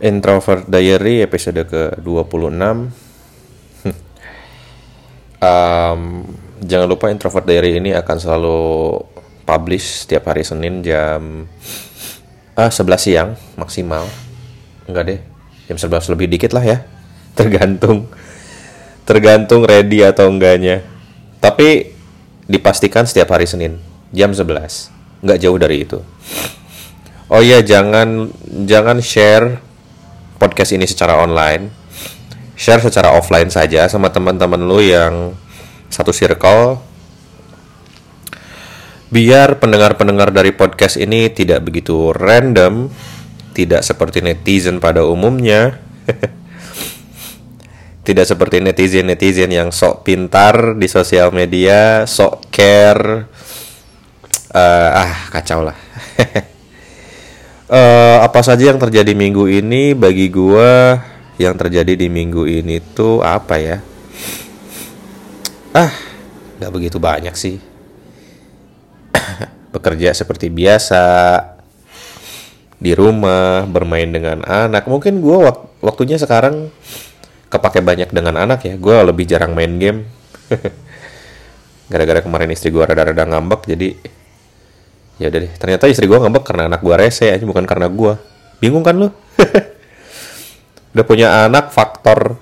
Introvert Diary episode ke-26. Um, Jangan lupa Introvert Diary ini akan selalu publish setiap hari Senin jam ah, 11 siang maksimal. Enggak deh, jam 11 lebih dikit lah ya. Tergantung Tergantung ready atau enggaknya. Tapi dipastikan setiap hari Senin jam 11 Enggak jauh dari itu. Oh iya, jangan jangan share podcast ini secara online, share secara offline saja sama teman-teman lu yang satu circle. Biar pendengar-pendengar dari podcast ini tidak begitu random, tidak seperti netizen pada umumnya. tidak seperti netizen-netizen yang sok pintar di sosial media, sok care. Uh, ah, kacau lah. uh, apa saja yang terjadi minggu ini? Bagi gua yang terjadi di minggu ini tuh apa ya? Ah nggak begitu banyak sih. Bekerja seperti biasa di rumah bermain dengan anak. Mungkin gua wak waktunya sekarang kepake banyak dengan anak ya. Gua lebih jarang main game. Gara-gara kemarin istri gua rada-rada ngambek jadi ya udah deh ternyata istri gue ngambek karena anak gue rese aja bukan karena gue bingung kan lu? Udah punya anak faktor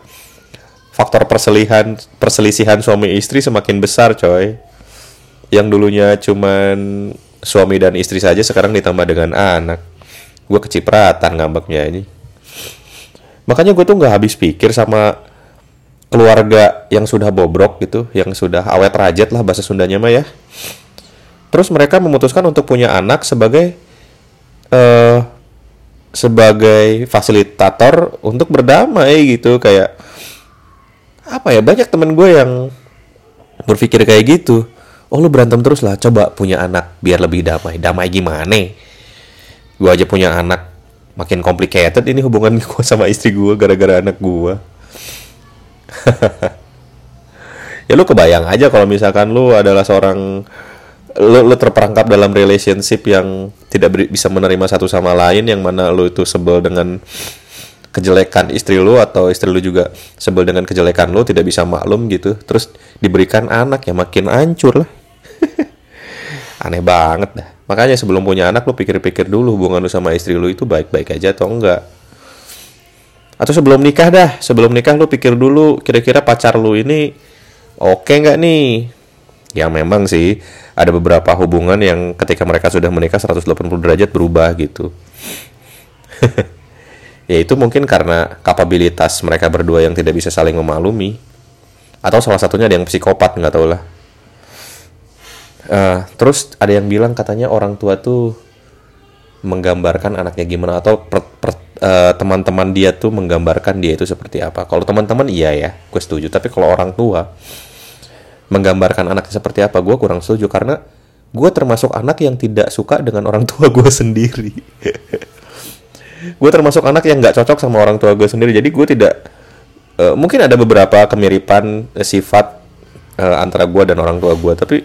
faktor perselihan perselisihan suami istri semakin besar coy. Yang dulunya cuman suami dan istri saja sekarang ditambah dengan anak. Gue kecipratan ngambeknya ini. Makanya gue tuh nggak habis pikir sama keluarga yang sudah bobrok gitu yang sudah awet rajat lah bahasa Sundanya mah ya terus mereka memutuskan untuk punya anak sebagai uh, sebagai fasilitator untuk berdamai gitu. Kayak apa ya banyak temen gue yang berpikir kayak gitu. Oh lu berantem terus lah coba punya anak biar lebih damai. Damai gimana? Gue aja punya anak makin complicated ini hubungan gue sama istri gue gara-gara anak gue. Ya lu kebayang aja kalau misalkan lu adalah seorang lu, lu terperangkap dalam relationship yang tidak beri, bisa menerima satu sama lain yang mana lu itu sebel dengan kejelekan istri lu atau istri lu juga sebel dengan kejelekan lu tidak bisa maklum gitu. Terus diberikan anak ya makin hancur lah. Aneh banget dah. Makanya sebelum punya anak lu pikir-pikir dulu hubungan lu sama istri lu itu baik-baik aja atau enggak. Atau sebelum nikah dah. Sebelum nikah lu pikir dulu kira-kira pacar lu ini oke okay nggak nih? Ya memang sih ada beberapa hubungan yang ketika mereka sudah menikah 180 derajat berubah gitu. ya itu mungkin karena kapabilitas mereka berdua yang tidak bisa saling memaklumi atau salah satunya ada yang psikopat nggak tahu lah. Uh, terus ada yang bilang katanya orang tua tuh menggambarkan anaknya gimana atau uh, teman-teman dia tuh menggambarkan dia itu seperti apa. Kalau teman-teman iya ya, gue setuju. Tapi kalau orang tua menggambarkan anaknya seperti apa gue kurang setuju karena gue termasuk anak yang tidak suka dengan orang tua gue sendiri. Gue termasuk anak yang nggak cocok sama orang tua gue sendiri. Jadi gue tidak uh, mungkin ada beberapa kemiripan uh, sifat uh, antara gue dan orang tua gue tapi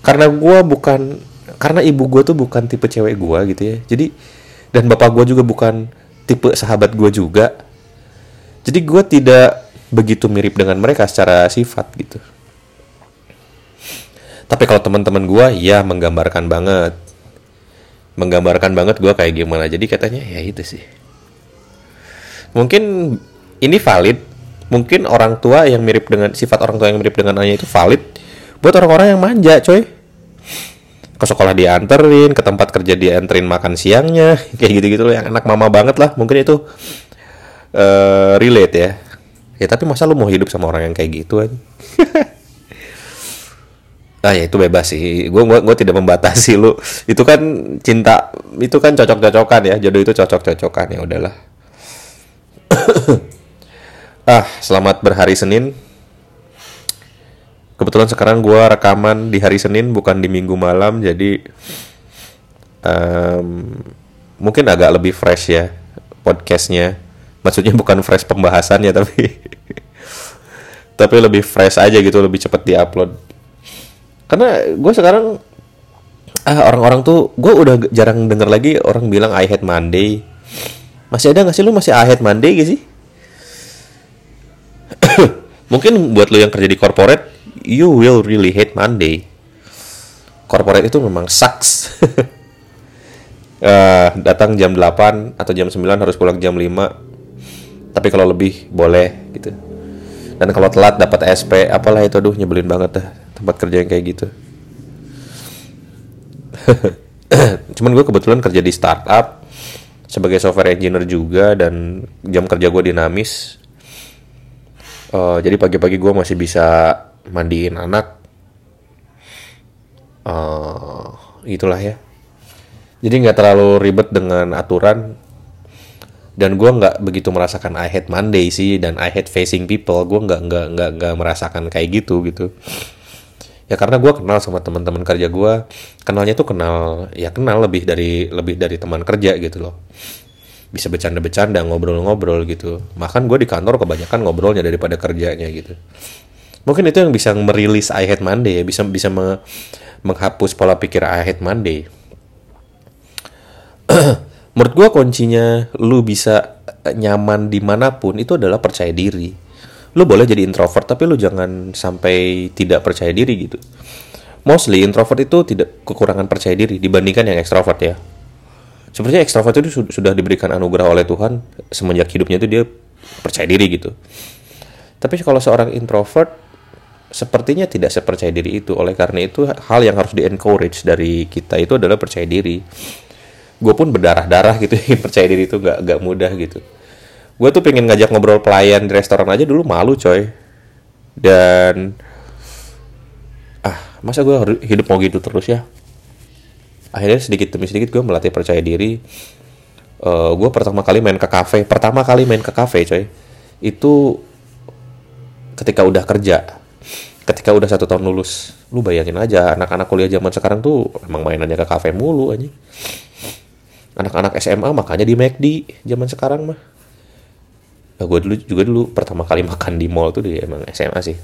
karena gue bukan karena ibu gue tuh bukan tipe cewek gue gitu ya. Jadi dan bapak gue juga bukan tipe sahabat gue juga. Jadi gue tidak begitu mirip dengan mereka secara sifat gitu tapi kalau teman-teman gue ya menggambarkan banget. Menggambarkan banget gue kayak gimana. Jadi katanya ya itu sih. Mungkin ini valid. Mungkin orang tua yang mirip dengan sifat orang tua yang mirip dengan ayah itu valid buat orang-orang yang manja coy. Ke sekolah dianterin ke tempat kerja dianterin makan siangnya kayak gitu-gitu loh. Yang anak mama banget lah mungkin itu uh, relate ya. Ya tapi masa lu mau hidup sama orang yang kayak gitu aja Ah ya itu bebas sih. Gue gua tidak membatasi lu. Itu kan cinta, itu kan cocok-cocokan ya. Jodoh itu cocok-cocokan ya udahlah. ah, selamat berhari Senin. Kebetulan sekarang gue rekaman di hari Senin bukan di Minggu malam, jadi um, mungkin agak lebih fresh ya podcastnya. Maksudnya bukan fresh pembahasannya tapi tapi lebih fresh aja gitu, lebih cepat diupload karena gue sekarang ah orang-orang tuh gue udah jarang denger lagi orang bilang I hate Monday Masih ada gak sih lu masih ahead Monday gak sih? Mungkin buat lu yang kerja di corporate, you will really hate Monday. Corporate itu memang sucks. uh, datang jam 8 atau jam 9 harus pulang jam 5. Tapi kalau lebih boleh gitu. Dan kalau telat dapat SP, apalah itu aduh nyebelin banget dah tempat kerja yang kayak gitu. Cuman gue kebetulan kerja di startup sebagai software engineer juga dan jam kerja gue dinamis. Uh, jadi pagi-pagi gue masih bisa mandiin anak. Uh, itulah ya. Jadi nggak terlalu ribet dengan aturan. Dan gue nggak begitu merasakan I hate Monday sih dan I hate facing people. Gue nggak nggak nggak nggak merasakan kayak gitu gitu ya karena gue kenal sama teman-teman kerja gue kenalnya tuh kenal ya kenal lebih dari lebih dari teman kerja gitu loh. Bisa bercanda-bercanda ngobrol-ngobrol gitu. Makan gue di kantor kebanyakan ngobrolnya daripada kerjanya gitu. Mungkin itu yang bisa merilis I hate Monday ya bisa bisa me, menghapus pola pikir I hate Monday. Menurut gue kuncinya lu bisa nyaman di mana pun itu adalah percaya diri lu boleh jadi introvert tapi lu jangan sampai tidak percaya diri gitu. Mostly introvert itu tidak kekurangan percaya diri dibandingkan yang ekstrovert ya. Sebenarnya ekstrovert itu sudah diberikan anugerah oleh Tuhan semenjak hidupnya itu dia percaya diri gitu. Tapi kalau seorang introvert sepertinya tidak sepercaya diri itu. Oleh karena itu hal yang harus di encourage dari kita itu adalah percaya diri. Gue pun berdarah-darah gitu percaya diri itu gak, gak mudah gitu gue tuh pengen ngajak ngobrol pelayan di restoran aja dulu malu coy. Dan ah masa gue hidup mau gitu terus ya? Akhirnya sedikit demi sedikit gue melatih percaya diri. Uh, gue pertama kali main ke kafe pertama kali main ke kafe coy itu ketika udah kerja ketika udah satu tahun lulus. Lu bayangin aja anak-anak kuliah zaman sekarang tuh emang mainannya ke kafe mulu aja anak-anak SMA makanya di McD zaman sekarang mah nah, gue dulu juga dulu pertama kali makan di mall tuh di emang SMA sih.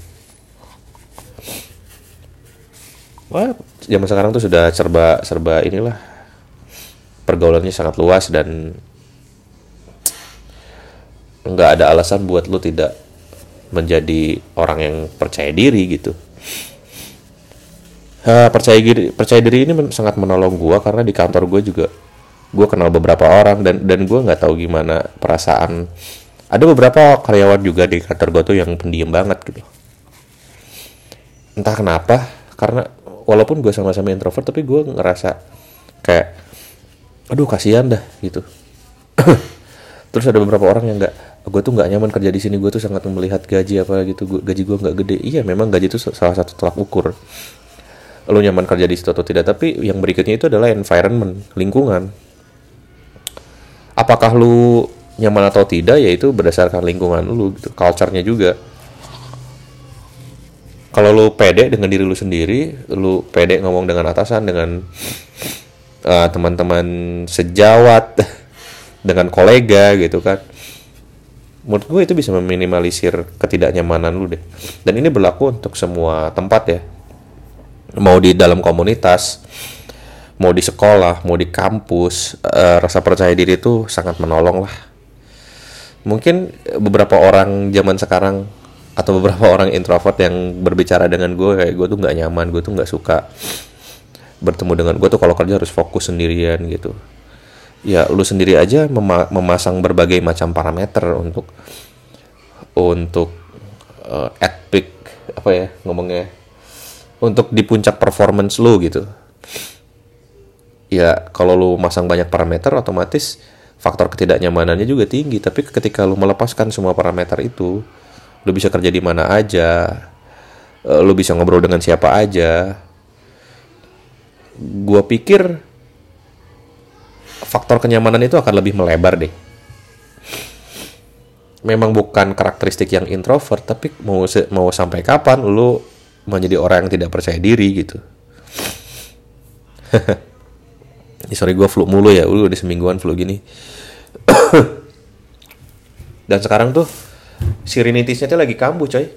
Wah zaman sekarang tuh sudah serba serba inilah. Pergaulannya sangat luas dan nggak ada alasan buat lu tidak menjadi orang yang percaya diri gitu. Uh, percaya diri percaya diri ini sangat menolong gue karena di kantor gue juga gue kenal beberapa orang dan dan gue nggak tahu gimana perasaan ada beberapa karyawan juga di kantor gue tuh yang pendiam banget gitu. Entah kenapa karena walaupun gue sama-sama introvert tapi gue ngerasa kayak aduh kasihan dah gitu. Terus ada beberapa orang yang nggak gue tuh nggak nyaman kerja di sini gue tuh sangat melihat gaji apa gitu gaji gue nggak gede. Iya memang gaji itu salah satu tolak ukur. Lo nyaman kerja di situ atau tidak tapi yang berikutnya itu adalah environment lingkungan. Apakah lu nyaman atau tidak yaitu berdasarkan lingkungan lu gitu. Culture-nya juga. Kalau lu pede dengan diri lu sendiri lu pede ngomong dengan atasan dengan uh, teman-teman sejawat dengan kolega gitu kan. Menurut gue itu bisa meminimalisir ketidaknyamanan lu deh. Dan ini berlaku untuk semua tempat ya. Mau di dalam komunitas mau di sekolah mau di kampus uh, rasa percaya diri itu sangat menolong lah mungkin beberapa orang zaman sekarang atau beberapa orang introvert yang berbicara dengan gue kayak gue tuh nggak nyaman gue tuh nggak suka bertemu dengan gue tuh kalau kerja harus fokus sendirian gitu. Ya lu sendiri aja mema memasang berbagai macam parameter untuk untuk uh, at apa ya ngomongnya untuk di puncak performance lu gitu. Ya kalau lu masang banyak parameter otomatis faktor ketidaknyamanannya juga tinggi. Tapi ketika lu melepaskan semua parameter itu lu bisa kerja di mana aja eh, lu bisa ngobrol dengan siapa aja. Gua pikir faktor kenyamanan itu akan lebih melebar deh. Memang bukan karakteristik yang introvert tapi mau mau sampai kapan lu menjadi orang yang tidak percaya diri gitu sorry gue flu mulu ya. Udah semingguan flu gini. Dan sekarang tuh si rinitisnya tuh lagi kambuh coy.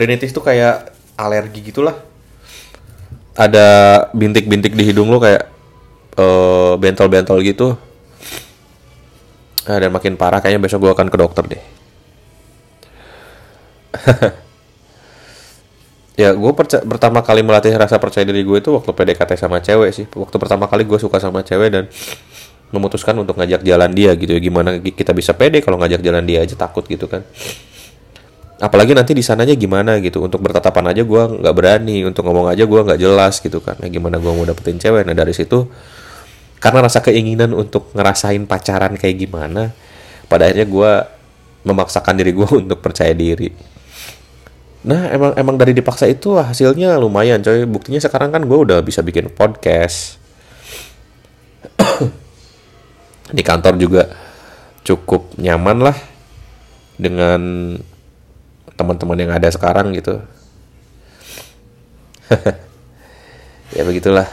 Rinitis tuh kayak alergi gitulah. Ada bintik-bintik di hidung lo kayak eh, bentol-bentol gitu. Ah, dan makin parah kayaknya besok gue akan ke dokter deh ya gue pertama kali melatih rasa percaya diri gue itu waktu PDKT sama cewek sih. Waktu pertama kali gue suka sama cewek dan memutuskan untuk ngajak jalan dia gitu ya. Gimana kita bisa pede kalau ngajak jalan dia aja takut gitu kan. Apalagi nanti di sananya gimana gitu. Untuk bertatapan aja gue nggak berani. Untuk ngomong aja gue nggak jelas gitu kan. Ya gimana gue mau dapetin cewek? Nah dari situ karena rasa keinginan untuk ngerasain pacaran kayak gimana pada akhirnya gue memaksakan diri gue untuk percaya diri Nah emang emang dari dipaksa itu hasilnya lumayan coy. Buktinya sekarang kan gue udah bisa bikin podcast. Di kantor juga cukup nyaman lah dengan teman-teman yang ada sekarang gitu. ya begitulah.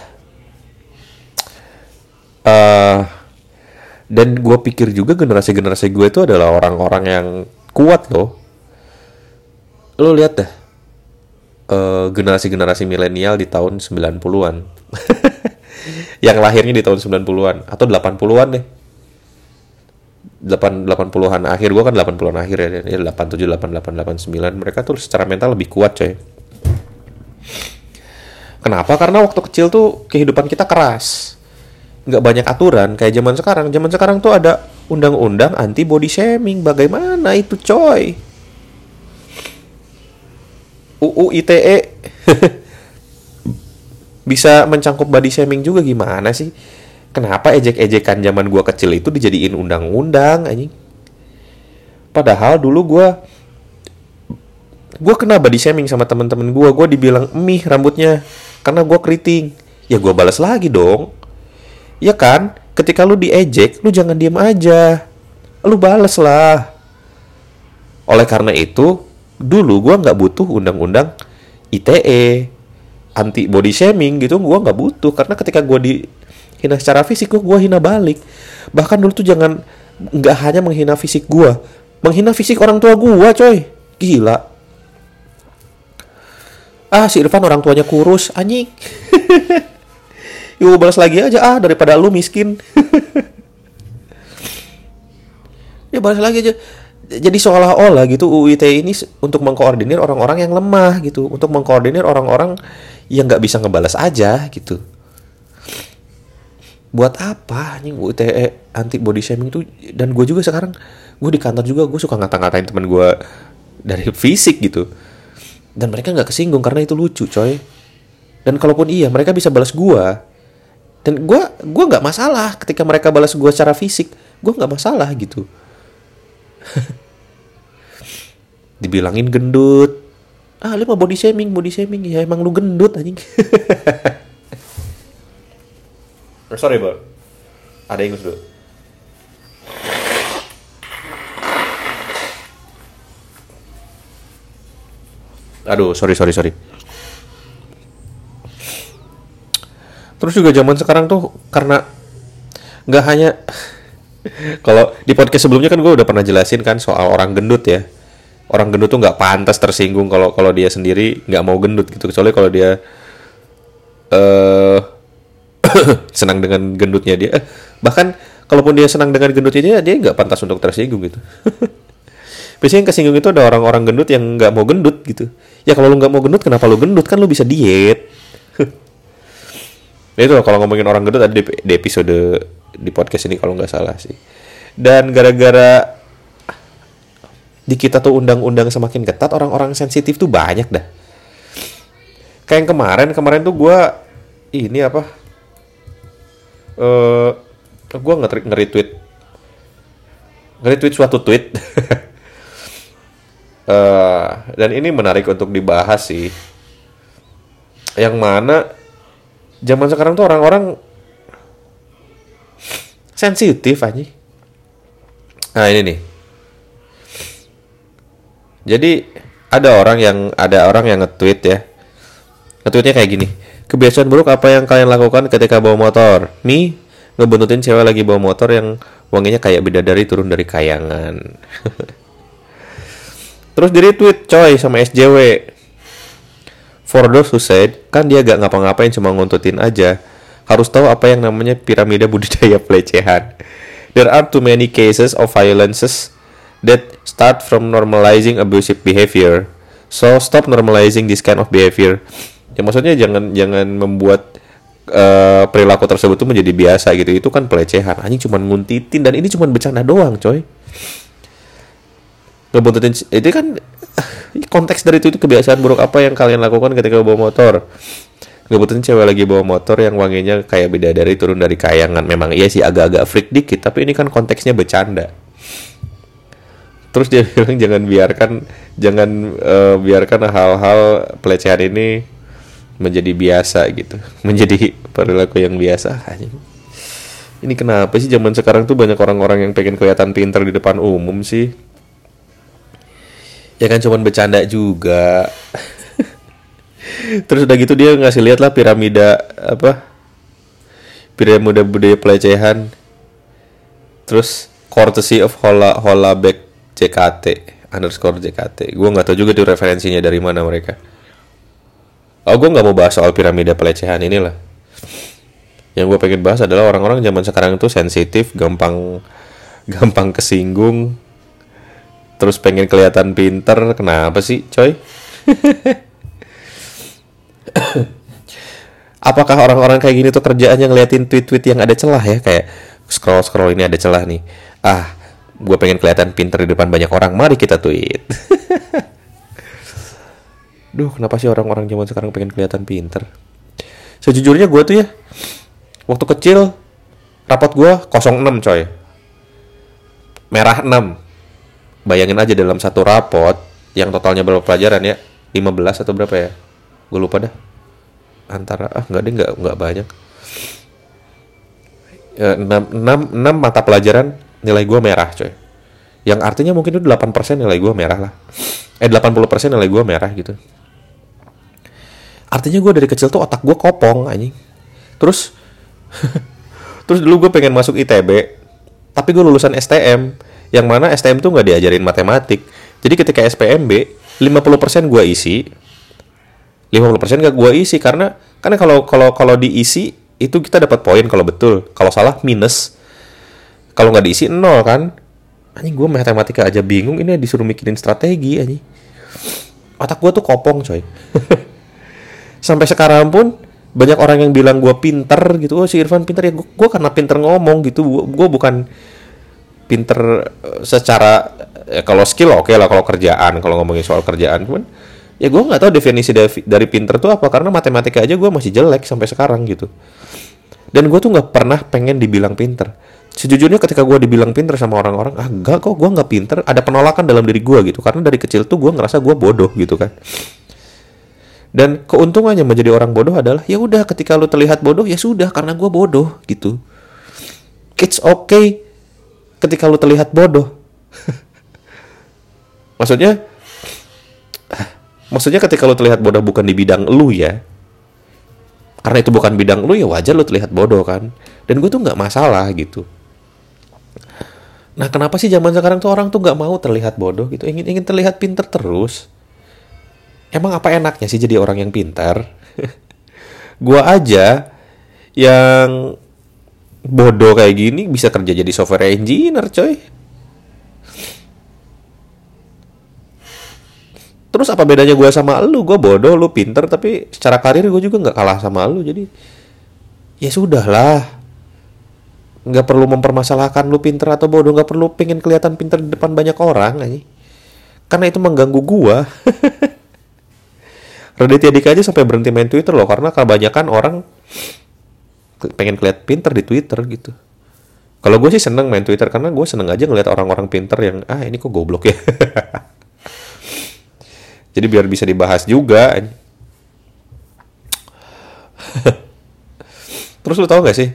Uh, dan gue pikir juga generasi-generasi gue itu adalah orang-orang yang kuat loh lo lihat deh uh, generasi-generasi milenial di tahun 90-an. yang lahirnya di tahun 90-an atau 80-an deh. 8 80-an akhir gua kan 80-an akhir ya. Ya 87 88 89 mereka tuh secara mental lebih kuat, coy. Kenapa? Karena waktu kecil tuh kehidupan kita keras. Nggak banyak aturan kayak zaman sekarang. Zaman sekarang tuh ada undang-undang anti body shaming. Bagaimana itu, coy? UU ITE bisa mencangkup body shaming juga gimana sih? Kenapa ejek-ejekan zaman gua kecil itu dijadiin undang-undang anjing? Padahal dulu gua gua kena body shaming sama temen-temen gua, gua dibilang emih rambutnya karena gua keriting. Ya gua balas lagi dong. Ya kan? Ketika lu diejek, lu jangan diem aja. Lu balas lah. Oleh karena itu, dulu gue nggak butuh undang-undang ITE anti body shaming gitu gue nggak butuh. Karena ketika gue dihina secara fisik gue hina balik. Bahkan dulu tuh jangan nggak hanya menghina fisik gue menghina fisik orang tua gue coy. Gila. Ah si Irfan orang tuanya kurus anjing. Yuk balas lagi aja. Ah daripada lu miskin. Ya balas lagi aja jadi seolah-olah gitu UIT ini untuk mengkoordinir orang-orang yang lemah gitu, untuk mengkoordinir orang-orang yang nggak bisa ngebalas aja gitu. Buat apa nih UIT anti body shaming itu? Dan gue juga sekarang gue di kantor juga gue suka ngata-ngatain teman gue dari fisik gitu. Dan mereka nggak kesinggung karena itu lucu coy. Dan kalaupun iya mereka bisa balas gue. Dan gue gue nggak masalah ketika mereka balas gue secara fisik, gue nggak masalah gitu dibilangin gendut. Ah lu mah body shaming body shaming. Ya emang lu gendut anjing. Sorry bro. Ada yang dulu aduh sorry sorry sorry. Terus juga zaman sekarang tuh karena nggak hanya kalau di podcast sebelumnya kan gue udah pernah jelasin kan soal orang gendut ya. Orang gendut tuh nggak pantas tersinggung kalau kalau dia sendiri nggak mau gendut gitu. Kecuali kalau dia uh, senang dengan gendutnya dia. Eh, bahkan kalaupun dia senang dengan gendutnya dia, dia nggak pantas untuk tersinggung gitu. Biasanya yang kesinggung itu ada orang-orang gendut yang nggak mau gendut gitu. Ya kalau lu nggak mau gendut, kenapa lu gendut? Kan lu bisa diet. nah itu kalau ngomongin orang gendut ada di, di episode di podcast ini kalau nggak salah sih. Dan gara-gara di kita tuh undang-undang semakin ketat, orang-orang sensitif tuh banyak dah. Kayak yang kemarin, kemarin tuh gue ini apa? Eh, uh, gue nge-retweet nge-retweet suatu tweet. uh, dan ini menarik untuk dibahas sih. Yang mana zaman sekarang tuh orang-orang sensitif aja nah ini nih. Jadi ada orang yang ada orang yang nge-tweet ya. Nge-tweetnya kayak gini. Kebiasaan buruk apa yang kalian lakukan ketika bawa motor? Nih ngebuntutin cewek lagi bawa motor yang wanginya kayak bidadari turun dari kayangan. Terus dari tweet coy sama SJW for those who said kan dia gak ngapa-ngapain cuma nguntutin aja harus tahu apa yang namanya piramida budidaya pelecehan. There are too many cases of violences that start from normalizing abusive behavior. So stop normalizing this kind of behavior. Ya maksudnya jangan jangan membuat uh, perilaku tersebut tuh menjadi biasa gitu. Itu kan pelecehan. Anjing cuma nguntitin dan ini cuma bercanda doang, coy. Ngebuntutin itu kan konteks dari itu, itu kebiasaan buruk apa yang kalian lakukan ketika bawa motor kebetulan cewek lagi bawa motor yang wanginya kayak bidadari turun dari kayangan. Memang iya sih agak-agak freak dikit tapi ini kan konteksnya bercanda. Terus dia bilang jangan biarkan jangan uh, biarkan hal-hal pelecehan ini menjadi biasa gitu. Menjadi perilaku yang biasa ini kenapa sih zaman sekarang tuh banyak orang-orang yang pengen kelihatan pintar di depan umum sih? Ya kan cuman bercanda juga terus udah gitu dia ngasih lihat lah piramida apa piramida budaya pelecehan. Terus courtesy of Hola Hola Back JKT underscore JKT gue nggak tahu juga tuh referensinya dari mana mereka. Oh gue nggak mau bahas soal piramida pelecehan inilah yang gue pengen bahas adalah orang-orang zaman sekarang itu sensitif gampang gampang kesinggung terus pengen kelihatan pinter. Kenapa sih coy apakah orang-orang kayak gini tuh kerjaannya ngeliatin tweet-tweet yang ada celah ya? Kayak scroll scroll ini ada celah nih. Ah gue pengen kelihatan pinter di depan banyak orang. Mari kita tweet. Duh kenapa sih orang-orang zaman sekarang pengen kelihatan pinter? Sejujurnya gue tuh ya waktu kecil rapot gue 06 coy. Merah 6 bayangin aja dalam satu rapot yang totalnya berapa pelajaran ya? 15 atau berapa ya? Gue lupa dah antara ah nggak deh nggak nggak banyak. Ya, enam enam enam mata pelajaran nilai gue merah coy. Yang artinya mungkin itu 8% nilai gue merah lah. Eh 80% nilai gue merah gitu. Artinya gue dari kecil tuh otak gue kopong anjing. Terus terus dulu gue pengen masuk ITB tapi gue lulusan STM yang mana STM tuh nggak diajarin matematik. Jadi ketika SPMB 50% gue isi 50% gak gue isi karena karena kalau kalau kalau diisi itu kita dapat poin kalau betul. Kalau salah minus. Kalau nggak diisi nol kan. Anjing gue matematika aja bingung ini disuruh mikirin strategi anjing. Otak gue tuh kopong coy. Sampai sekarang pun banyak orang yang bilang gue pinter gitu. Oh si Irfan pinter. Ya gue karena pinter ngomong gitu. Gue bukan pinter eh, secara ya kalau skill oke okay lah kalau kerjaan. Kalau ngomongin soal kerjaan cuman ya gue nggak tahu definisi dari, pinter tuh apa karena matematika aja gue masih jelek sampai sekarang gitu. Dan gue tuh nggak pernah pengen dibilang pinter. Sejujurnya ketika gue dibilang pinter sama orang-orang ah enggak kok gue nggak pinter. Ada penolakan dalam diri gue gitu karena dari kecil tuh gue ngerasa gue bodoh gitu kan. Dan keuntungannya menjadi orang bodoh adalah ya udah ketika lu terlihat bodoh ya sudah karena gue bodoh gitu. It's okay ketika lu terlihat bodoh. Maksudnya maksudnya ketika lo terlihat bodoh bukan di bidang lu ya. Karena itu bukan bidang lu ya wajar lo terlihat bodoh kan. Dan gue tuh nggak masalah gitu. Nah kenapa sih zaman sekarang tuh orang tuh nggak mau terlihat bodoh gitu? Ingin ingin terlihat pinter terus? Emang apa enaknya sih jadi orang yang pintar? Gue aja yang bodoh kayak gini bisa kerja jadi software engineer coy Terus apa bedanya gue sama lu? Gue bodoh, lu pinter, tapi secara karir gue juga nggak kalah sama lu. Jadi ya sudah lah. Nggak perlu mempermasalahkan lu pinter atau bodoh. Nggak perlu pengen kelihatan pinter di depan banyak orang aja. Karena itu mengganggu gue. Raditya Dika aja sampai berhenti main Twitter loh. Karena kebanyakan orang pengen kelihatan pinter di Twitter gitu. Kalau gue sih seneng main Twitter karena gue seneng aja ngeliat orang-orang pinter yang ah ini kok goblok ya. Jadi biar bisa dibahas juga. Terus lu tau gak sih?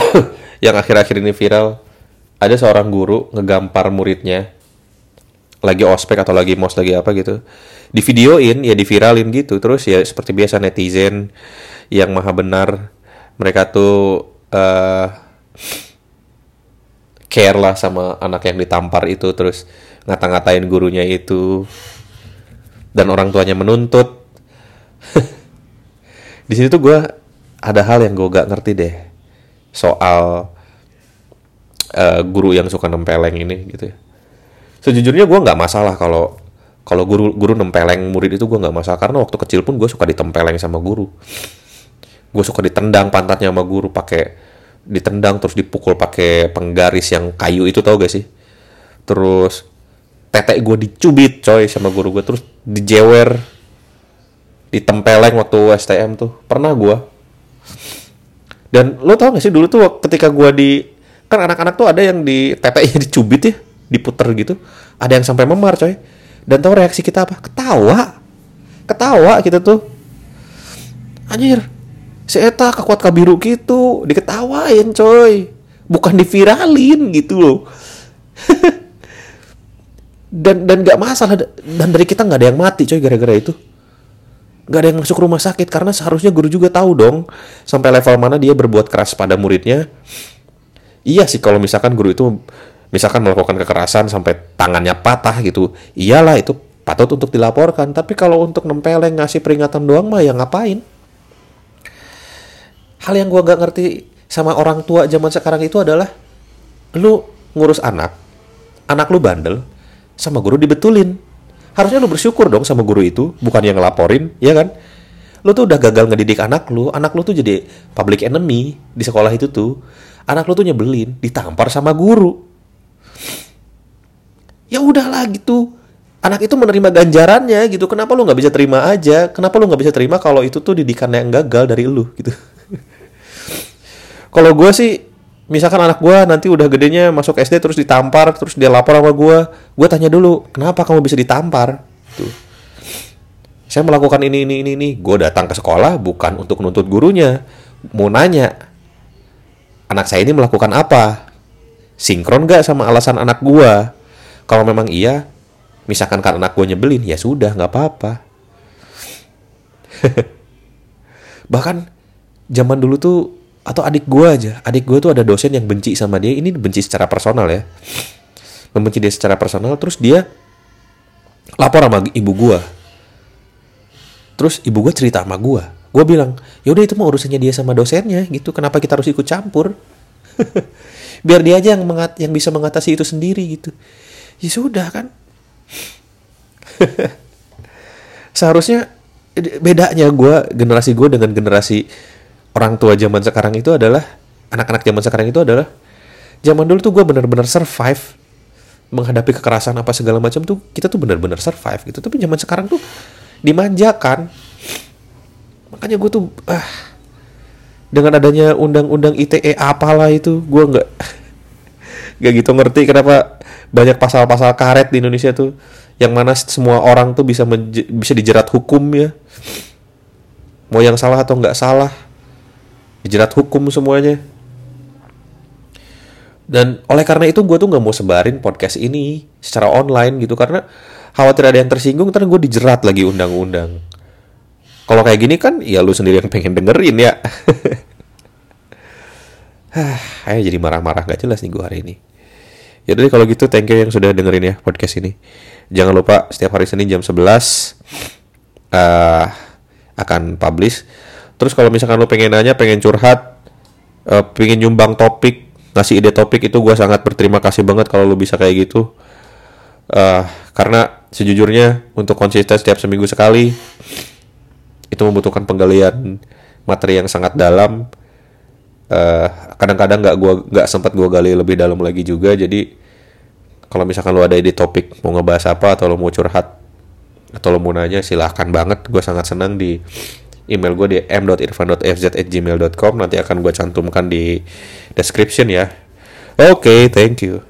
yang akhir-akhir ini viral. Ada seorang guru ngegampar muridnya. Lagi ospek atau lagi mos lagi apa gitu. Di videoin, ya diviralin gitu. Terus ya seperti biasa netizen yang maha benar. Mereka tuh uh, care lah sama anak yang ditampar itu. Terus ngata-ngatain gurunya itu dan orang tuanya menuntut di sini tuh gue ada hal yang gue gak ngerti deh soal uh, guru yang suka nempeleng ini gitu ya. Sejujurnya gue nggak masalah kalau kalau guru guru nempeleng murid itu gue nggak masalah karena waktu kecil pun gue suka ditempeleng sama guru. Gue suka ditendang pantatnya sama guru pakai ditendang terus dipukul pakai penggaris yang kayu itu tau gak sih? Terus tetek gue dicubit coy sama guru gue terus dijewer ditempeleng waktu STM tuh. Pernah gue dan lo tau gak sih dulu tuh ketika gue di kan anak-anak tuh ada yang di teteknya dicubit ya diputer gitu. Ada yang sampai memar coy. Dan tau reaksi kita apa? Ketawa. Ketawa kita tuh. Anjir si Eta kekuat kabiru gitu diketawain coy. Bukan diviralin gitu loh dan dan nggak masalah. Dan dari kita nggak ada yang mati coy gara-gara itu. Nggak ada yang masuk rumah sakit. Karena seharusnya guru juga tahu dong sampai level mana dia berbuat keras pada muridnya. Iya sih kalau misalkan guru itu misalkan melakukan kekerasan sampai tangannya patah gitu iyalah itu patut untuk dilaporkan. Tapi kalau untuk nempeleng ngasih peringatan doang mah ya ngapain? Hal yang gua gak ngerti sama orang tua zaman sekarang itu adalah lu ngurus anak anak lu bandel sama guru dibetulin. Harusnya lu bersyukur dong sama guru itu, bukan yang ngelaporin, ya kan? Lu tuh udah gagal ngedidik anak lu, anak lu tuh jadi public enemy di sekolah itu tuh. Anak lu tuh nyebelin, ditampar sama guru. Ya udahlah gitu. Anak itu menerima ganjarannya gitu. Kenapa lu nggak bisa terima aja? Kenapa lu nggak bisa terima kalau itu tuh didikannya yang gagal dari lu gitu? kalau gue sih misalkan anak gue nanti udah gedenya masuk SD terus ditampar terus dia lapor sama gue gue tanya dulu kenapa kamu bisa ditampar? Tuh. Saya melakukan ini ini ini ini. Gue datang ke sekolah bukan untuk nuntut gurunya. Mau nanya anak saya ini melakukan apa? Sinkron gak sama alasan anak gue kalau memang iya misalkan kan anak gue nyebelin ya sudah nggak apa-apa. Bahkan zaman dulu tuh atau adik gue aja. Adik gue tuh ada dosen yang benci sama dia. Ini benci secara personal ya. Membenci dia secara personal terus dia lapor sama ibu gue terus ibu gue cerita sama gue gue bilang yaudah itu mau urusannya dia sama dosennya gitu. Kenapa kita harus ikut campur? Biar dia aja yang mengat yang bisa mengatasi itu sendiri gitu. Ya sudah kan. Seharusnya bedanya gue generasi gue dengan generasi orang tua zaman sekarang itu adalah anak-anak zaman sekarang itu adalah zaman dulu tuh gue bener-bener survive menghadapi kekerasan apa segala macam tuh kita tuh bener-bener survive gitu. Tapi zaman sekarang tuh dimanjakan. Makanya gue tuh ah dengan adanya undang-undang ITE apalah itu gue nggak nggak gitu ngerti kenapa banyak pasal-pasal karet di Indonesia tuh yang mana semua orang tuh bisa bisa dijerat hukum ya. Mau yang salah atau nggak salah dijerat hukum semuanya. Dan oleh karena itu gue tuh nggak mau sebarin podcast ini secara online gitu karena khawatir ada yang tersinggung ntar gue dijerat lagi undang-undang. Kalau kayak gini kan ya lu sendiri yang pengen dengerin ya. Ayo jadi marah-marah gak jelas nih gue hari ini. Ya udah kalau gitu thank you yang sudah dengerin ya podcast ini. Jangan lupa setiap hari Senin jam 11 uh, Akan publish Terus kalau misalkan lo pengen nanya, pengen curhat, uh, pengen nyumbang topik, ngasih ide topik itu gue sangat berterima kasih banget kalau lo bisa kayak gitu. Uh, karena sejujurnya untuk konsisten setiap seminggu sekali itu membutuhkan penggalian materi yang sangat dalam. Uh, kadang-kadang nggak gua nggak sempat gue gali lebih dalam lagi juga. Jadi kalau misalkan lo ada ide topik mau ngebahas apa atau lo mau curhat atau lo mau nanya silahkan banget. Gue sangat senang di email gue di m.irfan.fz@gmail.com nanti akan gue cantumkan di description ya. Oke, okay, thank you.